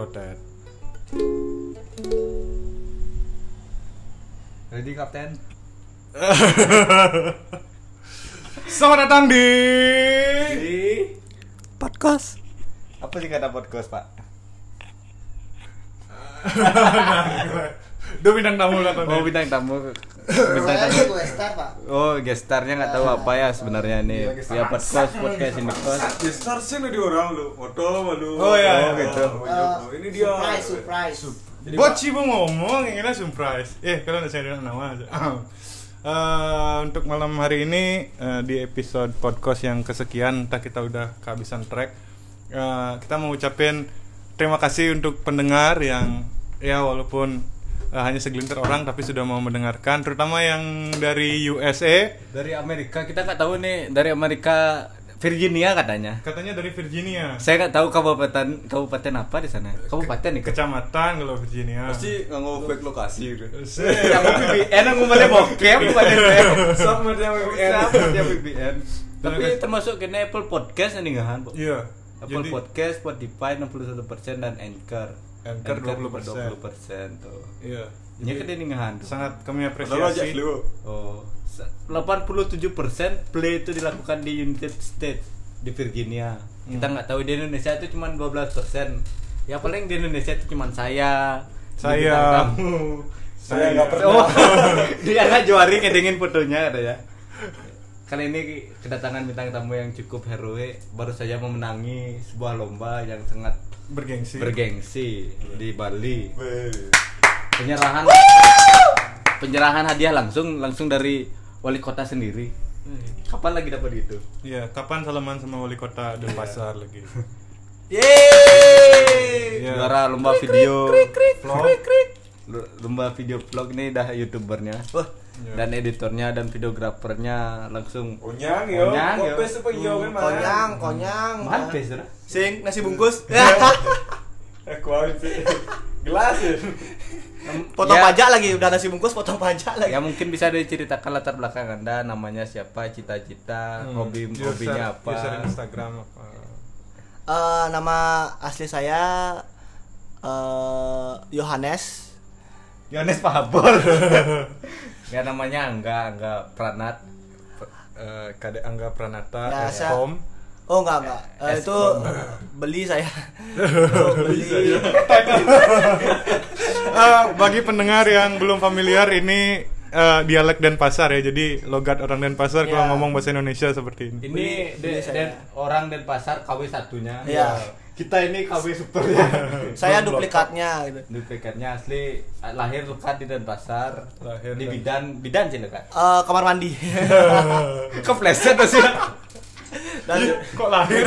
Ototet. Ready kapten? Selamat datang di Di podcast apa sih kata podcast pak? Dua bintang tamu lah Oh bintang tamu. Bintang tamu. gue star pak Oh gestarnya nggak tahu apa ya sebenarnya nih. Ya podcast podcast ini kos. Gestar sih nih orang lu, foto malu. Oh, iya, iya. gitu. Eh, ini dia. surprise surprise Buat Cibu ngomong, yang ini surprise. Eh, kalian udah saya nama aja. Eh, untuk malam hari ini eh, di episode podcast yang kesekian, entah kita udah kehabisan track. Eh, kita mau ucapin terima kasih untuk pendengar yang ya walaupun eh, hanya segelintir orang tapi sudah mau mendengarkan, terutama yang dari USA. Dari Amerika kita nggak tahu nih dari Amerika Virginia katanya. Katanya dari Virginia. Saya nggak tahu kabupaten kabupaten apa di sana. Kabupaten nih. Kecamatan kalau Virginia. Pasti nggak mau back lokasi gitu. Yang VPN aku mana bokep bukan Sama dia VPN. Siapa dia Tapi termasuk kena Apple Podcast ini kan? Iya. Apple Jadi- Podcast, Spotify 61% dan Anchor. Anchor 20%. 20% tuh. Iya. Ini kan ini ngahan. Sangat kami apresiasi. Oh, se- 87% play itu dilakukan di United States di Virginia. Kita Hmm. nggak tahu di Indonesia itu cuma 12%. Ya paling di Indonesia itu cuma saya, Saya. tamu. Saya nggak pernah. Oh, dia nggak juari ngedengin fotonya ada ya. Kali ini kedatangan bintang tamu yang cukup heroik baru saja memenangi sebuah lomba yang sangat Bergengsi. bergengsi di Bali. Penyerahan penyerahan hadiah langsung langsung dari wali kota sendiri. Kapan lagi dapat gitu? Iya, kapan salaman sama wali kota Denpasar lagi? yeay Iya. Juara lomba video Vlog. Lu- lomba video vlog ini dah youtubernya Iya. dan editornya dan videografernya langsung Onyang yo. Onyang, yo. Mah. konyang konyang mantes dah. sing nasi bungkus Eh kuat sih. Gelas ya. potong Ya. pajak lagi udah nasi bungkus potong pajak lagi Ya mungkin bisa diceritakan latar belakang anda, namanya siapa, cita-cita, Hmm. hobi User- hobinya apa? User Instagram apa? Eh, nama asli saya eh Yohanes Yohanes Pahabol. ya namanya Angga, Angga Pranat. Eh, Kade Angga Pranata, Ya, saya- oh enggak enggak Eh, itu beli saya beli Eh, bagi pendengar yang belum familiar ini eh, dialek Denpasar ya. Jadi logat orang Denpasar kalau Iya. ngomong bahasa Indonesia seperti ini. Ini beli de- saya. dan orang Denpasar KW satunya. Iya. Kita ini KW supernya. saya Belum- duplikatnya gitu Duplikatnya asli lahir lekat di Denpasar. Lahir di dan- bidan bidan sih lekat. Eh, kamar mandi Kepleset tuh sih. dan Kok lahir?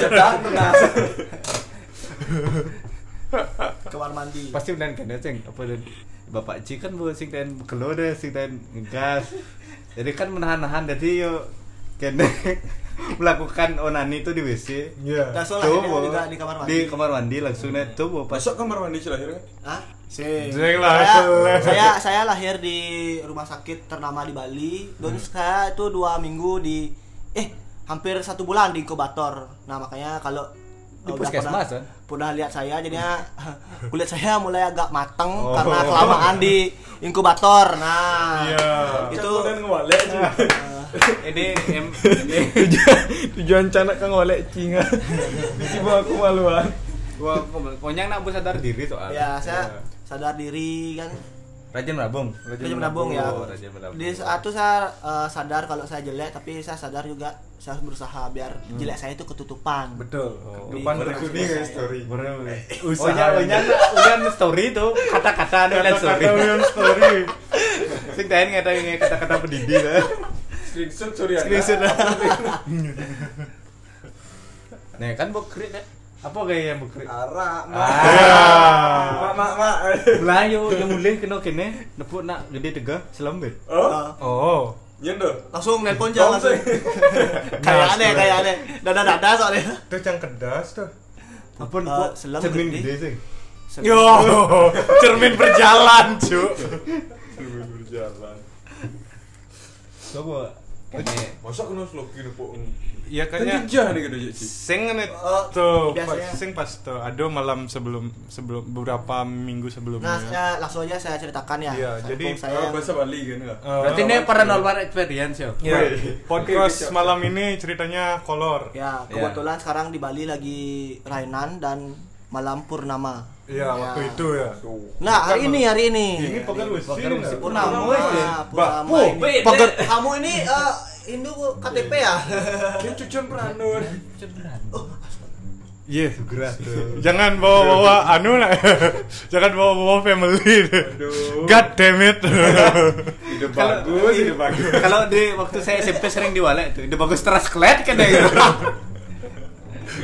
kamar mandi Pasti benar kan ceng apa dan Bapak Ci kan bu sing ten kelo deh sing ten ngegas. Jadi kan menahan-nahan jadi yo kene melakukan onani itu di WC. Iya. langsung Tuh, lahirnya Bu. juga di kamar mandi Di kamar mandi langsung net tuh pas Masuk kamar mandi sih lahirnya. Hah? Jeng lah, saya, saya saya lahir di rumah sakit ternama di Bali. Dan saya itu dua minggu di eh hampir satu bulan di inkubator. Nah makanya kalau Di udah puskesmas, pernah, kan? pernah lihat saya jadinya kulit saya mulai agak mateng Oh. karena kelamaan di inkubator. Nah Iya. itu. Ini em, Tujuan canak kang ngewalek cinga. Coba aku maluan. gua konyang nak bu sadar diri soal. ya saya sadar diri kan Rajin menabung. Rajin menabung ya. Oh, rajin menabung. Di saat itu saya eh, sadar kalau saya jelek, tapi saya sadar juga saya harus berusaha biar Hmm. jelek saya itu ketutupan. Betul. Di- berkuning saya. ya story. Oh ya, oh ya, uyan story itu kata-kata nulis story. Kata-kata Uyan story. Sing ngata kata-kata pendidik lah. Screenshot sorry Screenshot. Nah kan bukri deh. Apa gaya bukri? Arak. Ah. Mak mak mak. Lah yo yo mulai kena kene nepuk nak gede tegah selambe. Oh. Oh. Nyendo. langsung nelpon jangan langsung. kayak aneh, kayak aneh. Dada-dada soalnya. Itu yang kedas tuh. Apa kok selam cermin gede. sih. Yo, cermin berjalan, cu. Sambil berjalan. Coba Kene Masa kena sloki po. ya kayaknya Kan nih gitu sing kan Oh, tuh pas- sing pas tuh ada malam sebelum sebelum beberapa minggu Nah, sebelumnya saya langsung aja saya ceritakan ya. Iya, Saya- jadi, saya Ah, bahasa Bali kan? Eh, Berarti ini paranormal experience ya, Wih. podcast malam ini ceritanya kolor ya kebetulan sekarang di Bali lagi Rainan dan malam purnama. Iya waktu itu ya Nah, hari ini hari ini. ini poker wis wis. Purnama. Purnama, wis. Purnama Bah. Poker- kamu ini eh Indo KTP ya? Ini cucian peranur. Iya Gerak tuh. jangan bawa bawa anu lah jangan bawa bawa family Aduh. god damn it Ide bagus, ide bagus. Kalau di waktu saya SMP sering diwalek tuh, ide bagus teras klet kan ya.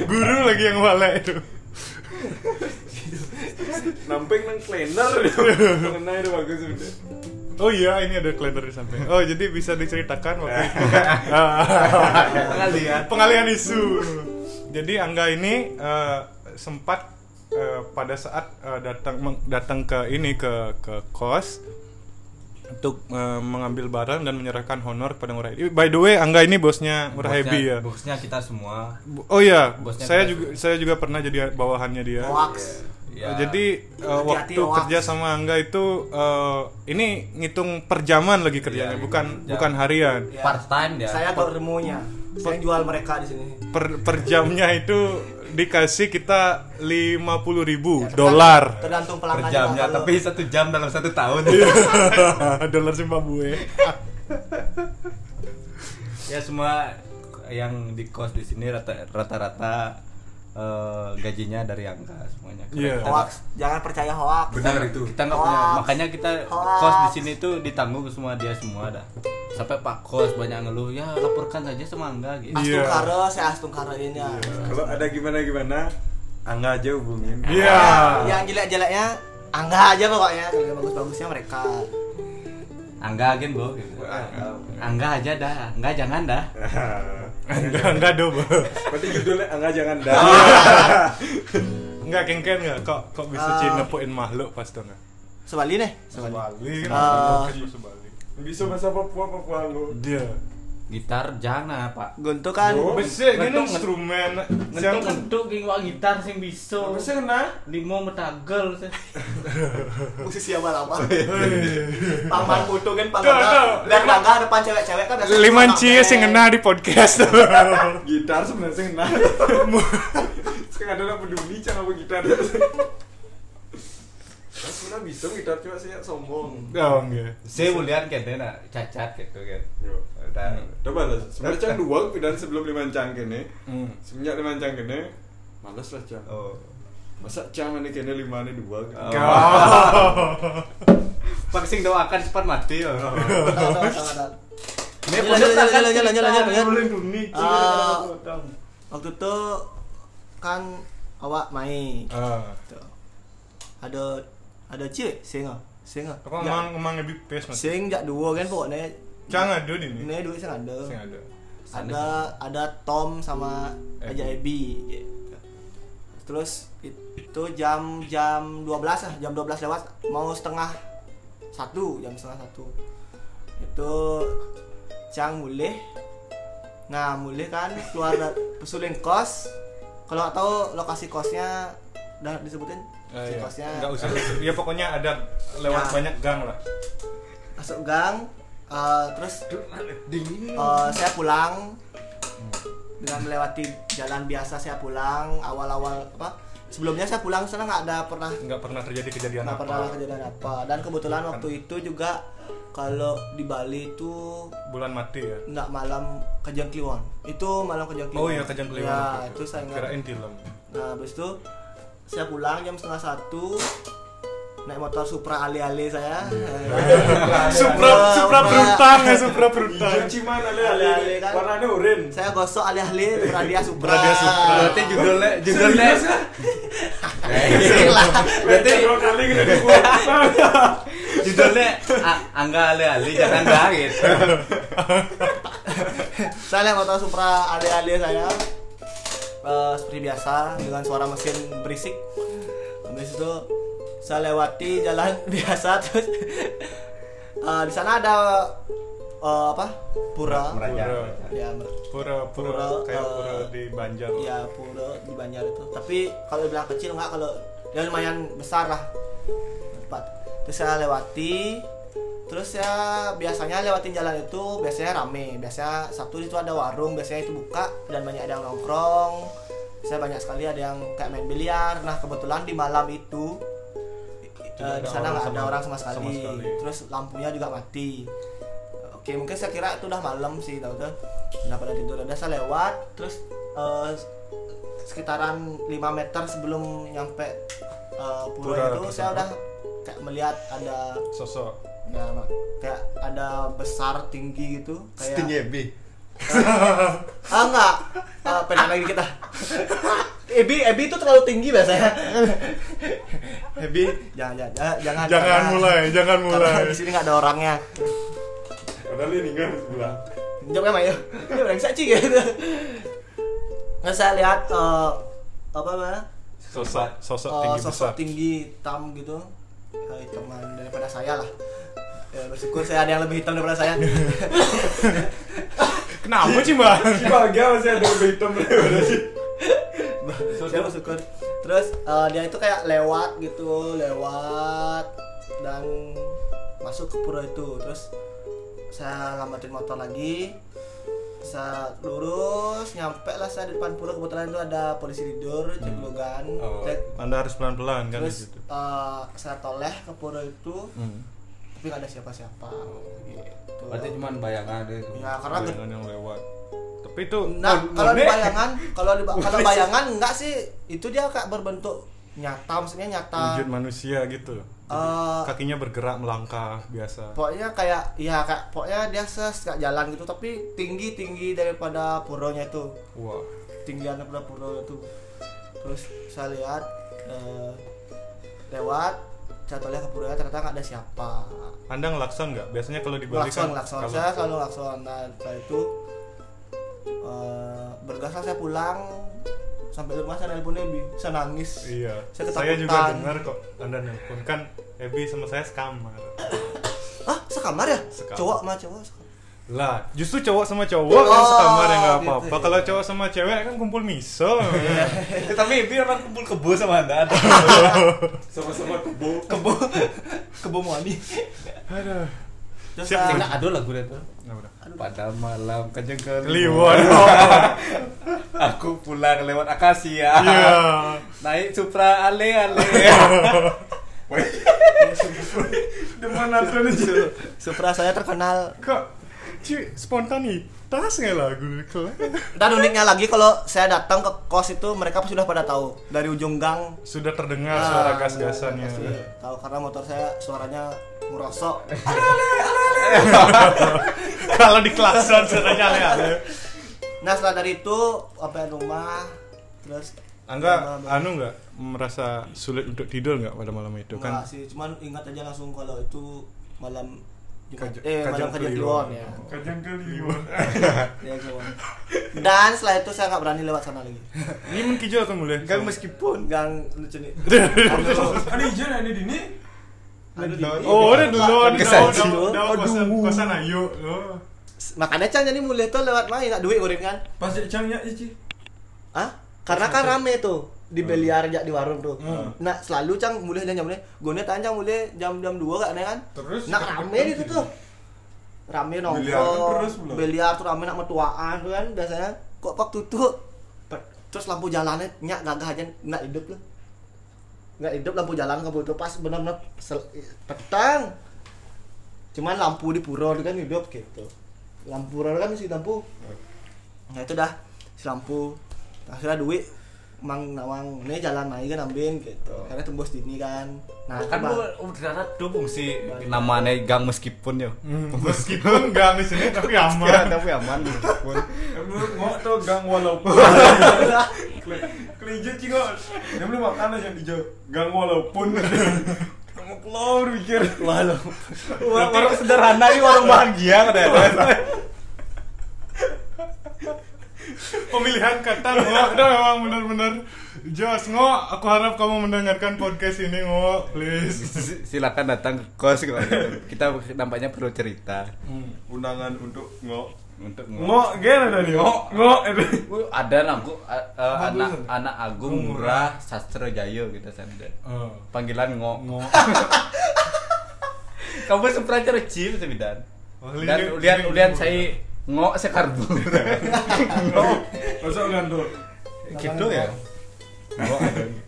guru lagi yang wala itu Namping nang cleaner. Mengenai ide bagus udah. oh iya ini ada kalender di samping oh jadi bisa diceritakan waktu itu Pengalian. pengalihan isu jadi angga ini eh, sempat eh, pada saat eh, datang datang ke ini ke ke kos untuk eh, mengambil barang dan menyerahkan honor kepada Ngurah Happy. By the way, Angga ini bosnya Ngurah Happy ya. Bosnya kita semua. Oh iya, Bosnya saya juga saya juga pernah jadi bawahannya dia. Hoax. Ya. Jadi uh, Hati-hati, waktu hoax. kerja sama Angga itu uh, ini ngitung per jaman lagi kerjanya, Iya, bukan jam. bukan harian. Ya. part time ya. Saya tahu remunya. Saya jual mereka di sini. Per per jamnya itu dikasih kita 50.000 ribu dolar. Tergantung per jamnya, Kalau- tapi satu jam dalam satu tahun. dolar Zimbabwe. ya semua yang di kos di sini rata- rata-rata eh, gajinya dari angka semuanya. Iya. Kita hoax. Jangan percaya hoax. Benar itu. kita nggak punya Hoax. makanya kita Hoax. kos di sini tuh ditanggung semua dia semua dah sampai pak kos banyak ngeluh ya laporkan saja sama angga gitu Iya. Astung kare, saya astung kare ini ya. Kalau ada gimana-gimana, Angga aja hubungin. Iya. Yang jelek-jeleknya Angga aja pokoknya. Kalau yang bagus-bagusnya mereka. angga agen bo gitu. angga aja dah angga jangan dah Enggak enggak do. Bo. Berarti judulnya Angga jangan dah. Enggak kengken enggak kok kok bisa Ah. Cina nepuin makhluk pas tuh enggak. Sebali nih. Sebali. Sebali. Ah. Sebali. Bisa bahasa Papua Papua lu. Dia. Gitar jangan pak Guntur kan Oh. Besi ini Ngetuk, instrumen ngentuk yang ngentuk gini wak gitar sing bisa Apa sih kena? limo metagel musisi lama-lama. Hei. Paman putu kan Tuh, tuh. paman. Dan bangga depan cewek-cewek kan biasa Liman cie sing ngena di podcast. Gitar sebenarnya sih kena. Sekarang ada peduli apa gitar. Sebenarnya bisa gitar cuma saya sombong. Oh enggak. saya mulian kayaknya nak cacat gitu kan Yo. Coba lah, sebenarnya cang dua pindahan sebelum lima cang kene. Hmm. Semenjak lima cang kene, males lah cang. oh Masa cang ini kene lima ini dua. gitu. Oh. Kau. Pak sing doakan cepat mati ya tahu, tahu, tahu. Ini Lanjut, lanjut, lanjut, lanjut, lanjut, lanjut. Ah. Waktu itu kan awak main. Ah. Tuh. Ada ada cie sing ah. Sing ah. Kok emang emang lebih pes mas? Sing jak dua kan pokoknya. Jangan ada di ini. Ini duit sing ada. Sing ada. ada ada Tom sama Ebi. Aja Ebi gitu. terus itu jam jam 12 lah jam 12 lewat mau setengah satu jam setengah satu itu Cang mulih nah mulih kan keluar da- pesulin kos kalau nggak tahu lokasi kosnya udah disebutin si iya. kosnya Nggak usah. Ya pokoknya ada lewat Ya. banyak gang lah. masuk gang eh, terus Dingin. Eh, saya pulang dengan melewati jalan biasa saya pulang awal-awal apa sebelumnya saya pulang sana nggak ada pernah Nggak pernah terjadi kejadian nggak apa. pernah kejadian apa dan kebetulan waktu itu juga kalau di Bali itu Bulan mati ya. nggak malam kejang kliwon itu malam kejang kliwon Oh iya kejang kliwon. ya itu saya nggak kirain film. nah habis itu saya pulang jam setengah satu naik motor Supra ali-ali saya Supra Supra berutang ya Supra berutang. Hijau ale Ale-ale kan. warnanya oren. saya gosok ali-ali Beradia Supra Beradia Supra. Berarti judulnya judulnya lah. berarti dua kali gitu judulnya Angga Ale Ali jangan dah gitu. saya motor Supra ale-ale saya eh, seperti biasa dengan suara mesin berisik. Habis itu saya lewati jalan biasa terus eh, di sana ada eh, apa? Pura. Meraja. Pura. ya Pura, pura, Pura, kayak eh, pura di Banjar. ya pura di Banjar itu. Tapi kalau dibilang kecil nggak kalau dia lumayan besar lah. Tempat. Terus saya lewati terus ya biasanya lewatin jalan itu biasanya rame. Biasanya Sabtu itu ada warung biasanya itu buka dan banyak ada yang nongkrong. Saya banyak sekali ada yang kayak main biliar. Nah kebetulan di malam itu ada di sana nggak ada orang sama sekali. sama sekali. terus lampunya juga mati. Oke mungkin saya kira itu udah malam sih tahu tuh. Udah pada tidur. Udah saya lewat terus eh, sekitaran 5 meter sebelum nyampe eh, pura, Pura itu saya udah kayak melihat ada Sosok. Ya kayak ada besar tinggi gitu kayak Setinggi EB. ah enggak uh, pengen lagi kita Ebi Ebi itu terlalu tinggi biasanya. Ebi jangan jangan jangan Jangan. mulai, jangan mulai. di sini nggak ada orangnya. Padahal ini kan sebelah. jawabnya mah ya. Ini brengsek sih gitu nah, saya lihat eh, apa namanya Sosok, sosok Eh, tinggi sosok besar. tinggi hitam gitu. Eh, hitaman daripada saya lah ya, bersyukur saya ada yang lebih hitam daripada saya. Kenapa sih, Mbak? Bahagia masih ada lebih hitam daripada sih. saya bersyukur terus eh, dia itu kayak lewat gitu lewat dan masuk ke pura itu. Terus saya lambatin motor lagi. Saya lurus nyampe lah saya di depan pura. Kebetulan itu ada polisi tidur cek logan Oh, cek. Anda harus pelan-pelan kan di terus situ. eh, saya toleh ke pura itu. Hmm. Tapi nggak ada siapa-siapa gitu Berarti cuma bayangan itu. ya karena Bayangan yang lewat. Tapi itu Nah, oh, kalau di bayangan, kalau di kalau bayangan enggak sih, itu dia kayak berbentuk nyata, maksudnya nyata. wujud manusia gitu. Eh, Kakinya bergerak melangkah biasa. pokoknya kayak ya kayak pokoknya dia kayak jalan gitu tapi tinggi tinggi daripada puronya itu Wah. tinggian daripada puro itu terus saya lihat eh, lewat saya lihat ke puronya ternyata nggak ada siapa Anda ngelakson nggak? Biasanya kalau di Bali lakson lakson kalau- saya selalu lakson nah setelah itu eh, bergas saya pulang sampai di rumah saya nelpon Ebi saya nangis Iya. Saya Saya, juga ketakutan. dengar kok Anda nelpon kan Ebi sama saya sekamar. ah sekamar ya Sekamar. cowok sama cowok sekamar lah justru cowok sama cowok kan oh, kan sekamar yang nggak gitu apa-apa. Ya. kalau cowok sama cewek kan kumpul miso ya. Eh, tapi itu orang kumpul kebo sama anda. Sama-sama kebo. Kebo. Kebo mani aduh. Siapa sih nah, ada lagu itu. Pada malam kejengkel Kliwon. Aku pulang lewat Akasia. Iya. Naik Supra ale ale. Demen Supra saya terkenal. Kok? Ci, spontanitas nggak lagu dan uniknya lagi kalau saya datang ke kos itu mereka sudah pada tahu. Dari ujung gang. Sudah terdengar Ah, suara gas-gasannya. pasti tahu karena motor saya suaranya merosok Kalau di klakson suaranya ale-ale. nah setelah dari itu sampai rumah terus Angga, anu nggak? Merasa sulit untuk tidur nggak pada malam itu Enggak kan? sih cuman ingat aja langsung kalau itu malam Kaj- eh malam Kajang Kliwon. ya Kajang Kliwon. Ya, Kliwon. dan setelah itu saya nggak berani lewat sana lagi Ini men kijau kan mulai. gang meskipun gang lucu nih Ada hijau nih di ini. Di- Oh, udah dulu, kesaji. dulu, kosan ayu. Oh. makanya Cang jadi mulai tuh lewat main nggak duit goreng kan Pas cangnya ici. ah karena kan rame tuh di biliar aja di warung tuh. Hmm. nah selalu Cang mulai jam jam mulai tanya Cang mulai jam jam dua gak kan? Terus nah rame di situ. Tuh rame kan nongkrong pula. biliar tuh rame nak metuaan kan biasanya. Kok pak tutup? Terus lampu jalannya nyak gagah aja nggak hidup loh nggak hidup lampu jalan kebutuh pas benar-benar petang. Cuman lampu di pura itu kan hidup gitu. Lampu pura kan si lampu. Nah itu dah si lampu. Akhirnya duit mang nawang ini jalan naik kan ambil gitu akhirnya tembus sini kan nah Kan bu ternyata tuh fungsi namanya gang meskipun yo. Hmm, Meskipun gang di sini tapi Ya, aman. tapi aman meskipun. Ngok tuh gang walaupun. Kelinci cing kok. Dia beli makanan yang di jauh. Gang walaupun. Kamu keluar mikir. Walaupun Warung sederhana ini warung bahagia katanya. Pemilihan kata ngok dah memang benar-benar Jos, Ngo, aku harap kamu mendengarkan podcast ini, Ngo, please. Silakan datang ke kos gitu. Kita nampaknya perlu cerita undangan untuk ngok untuk ngok gimana tadi ngok ngok Uh, ada aku uh, uh, anak anak Agung Murah Sastra Jayo kita sana. Oh, Panggilan ngok. Ngo. Kamu sempat cerci sebidan. Oh, Dan lihat- lihat saya ngok sekarbu. masuk kan tuh gitu ya. Ngok.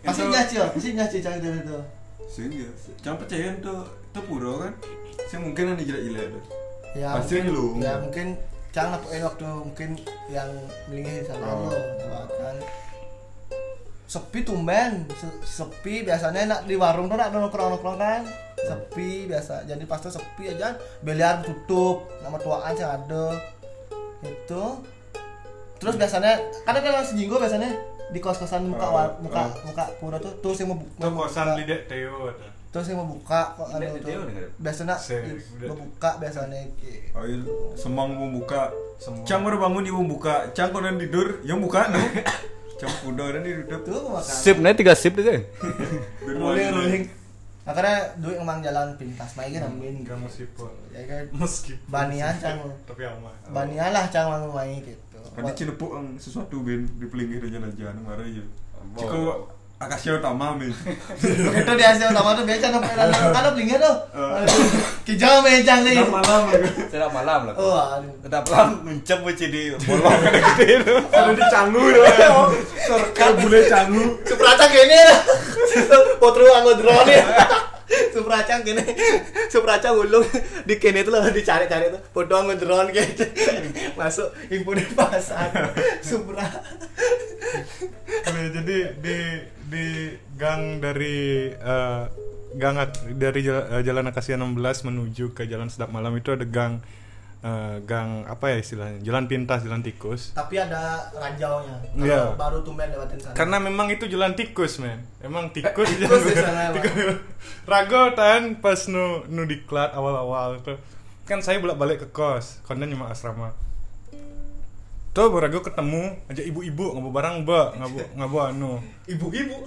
Pasti nyaci ya, pasti nyaci cari dari itu. sehingga jangan percaya tuh itu pura kan saya mungkin ada jelek-jelek tuh Ya Pasti mungkin, lu. ya mungkin jangan lakuin waktu mungkin yang melingkih salah Oh. lo, kan. Sepi tumben, Se- sepi biasanya nak di warung tuh nak nongkrong nongkrong kan, sepi biasa. Jadi pas tuh sepi aja, biliar tutup, nama tuaan sih ada, itu. Terus biasanya, kadang kan sejinggo biasanya di kos kosan muka Oh, war- muka oh. muka pura tuh terus yang mau bu- Itu mau kosan buka. Lidek Teo ada. terus yang mau buka kok anu udah nggak? biasanya mau buka biasanya gitu. oh iya semang mau buka Semang. cang baru bangun dia mau buka cang kau dan tidur yang buka no cang kuda dan tidur tuh Sip nih tiga sip deh. rolling rolling akhirnya duit emang jalan pintas main kan amin Enggak meskipun. ya kan Meskipun. banian cang Tapi aman. banian lah cang mau main gitu Nanti cinepuk ang sesuatu ben di dan jalan marah ya. Oh. Jika akasya utama men. itu dia hasil utama tuh biasa nopo kan kan pelingnya tuh kijau main cang nih malam Sedap malam lah. oh aduh Sedap malam mencem buci di bolong kan gitu itu. ada di canggu ya. Kalau bule canggu. Supracang gini potru anggo drone Supracang gini Supracang ulung. Di kene itu loh dicari-cari tuh. Foto anggo drone gitu. Masuk himpunan pasar. Supra jadi di di gang dari eh, gang dari Jal- eh, Jalan Akasia 16 menuju ke Jalan Sedap Malam itu ada gang eh, gang apa ya istilahnya? Jalan pintas, jalan tikus. tapi ada ranjaunya Iya. baru tumben lewatin sana Karena memang itu jalan tikus, men. Emang tikus tikus di sana. Rago tan pas nu nu diklat awal-awal tuh. Kan saya bolak-balik ke kos, konten cuma asrama. Tuh Rago ketemu aja ibu-ibu ngabu barang ba, ngabu ngabu anu. ibu-ibu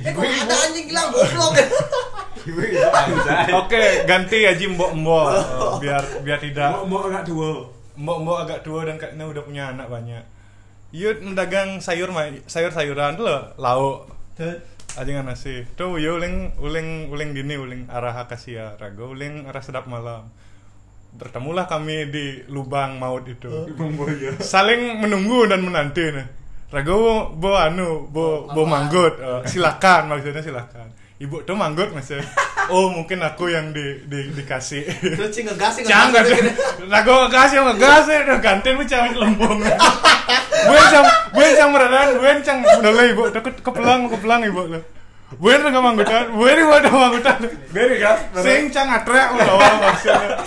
eh kok ada anjing gila goblok. Oke, ganti aja mbok-mbok. Eh, biar biar tidak Mau mau agak tua. mbok-mbok agak tua dan kayaknya udah punya anak banyak. Yuk mendagang sayur sayur-sayuran tuh loh, lauk. aja nggak nasi. Tuh yo uling uling uling gini uling arah akasia rago uling arah sedap malam. Bertemulah kami di lubang maut itu. Pemboya. saling menunggu dan menanti nih. Rago bo anu bo bo manggut. Eh, silakan maksudnya silakan ibu tuh manggut maksudnya oh mungkin aku yang di, di dikasih terus cing ngegas sih Jangan Rago ngegas ya ngegas ya udah gantiin gue cang lembong. Gue cang gue cang meredan, gue cang udah lah ibu, udah ke- kepelang kepelang ibu lah. Gue udah manggutan, gue ini udah manggutan. Beri gas. Sing cang atre awal maksudnya.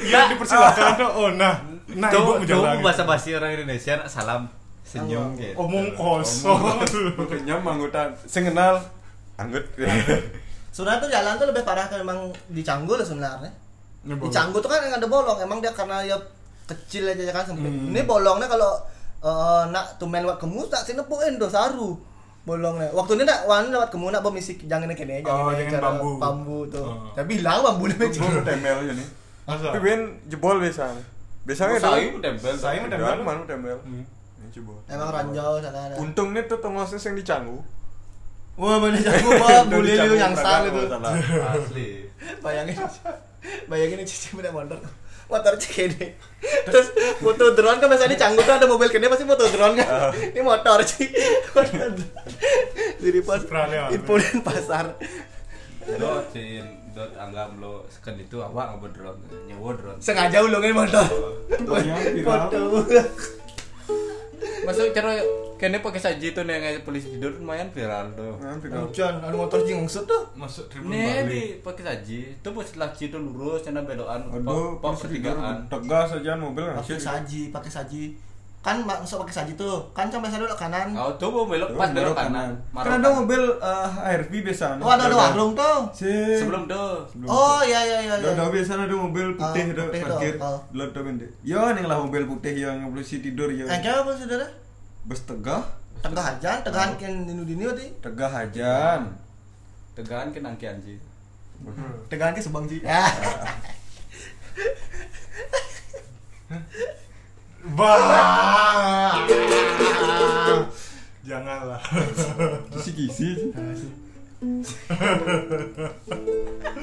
Iya dipersilakan tuh. Oh nah, nah ibu Tuh, mau tuh bahasa basi orang Indonesia salam senyum gitu. Omong kosong. Kenyam anggotan. Sing kenal anggut. sebenarnya tuh jalan tuh lebih parah kan emang di Canggu lah sebenarnya di Canggu tuh kan yang ada bolong emang dia karena ya kecil aja kan sempit Hmm. ini bolongnya kalau eh, nak tumen lewat kemu tak sini nepuin do saru bolongnya waktu ini nak wan lewat kemu nak bomisi jangan kene Oh, jangan dengan cara bambu. bambu tuh Oh. tapi bilang bambu lebih Jebol tempel aja nih. Tapi ben jebol biasa. Biasanya Oh, sayu tempel. Sayu Tempel, mana tempel. Hmm. Ini jebol. emang ranjau sana ada Untungnya tuh tengosnya yang dicanggu. Wah mana Canggu pak? Bully lu yang sang itu. Asli. bayangin bayangin cici udah motor motor cek ini. Terus foto drone kan biasanya di Canggu tuh ada mobil kene pasti foto drone kan. Ini motor sih jadi pas imponen pasar. Lo cin dot anggap lo sekan itu awak nggak drone nyewa drone. sengaja ulungin motor. Foto. Masuk cara kene pakai saji tuh nih kayak polisi tidur lumayan viral tuh. Hujan ada motor jingsut tuh Masuk tribun Nih di pakai saji, itu pas laci itu lurus, cina belokan, Aduh, tidur pertigaan. tegas aja mobil pakai saji pakai saji kan masuk pakai saji tuh kan sampai sana belok kanan Kau tuh mau belok pas belok kanan. Kan ada mobil eh, ARV biasa. oh ada ada warung tuh Si Sebelum tuh. oh iya iya iya Udah, udah biasa ada mobil putih Ah, ada putih tuh, parkir. ah. Lo udah bende. Ya nih lah mobil putih yang polisi tidur ya. Angka apa saudara? Bus tegah. Tegah aja, tegahan kan dinu dinu tadi. Tegah hajan. Tegahan ke nangkian sih. Tegahan ke subang. Bah. Janganlah. Kisi-kisi.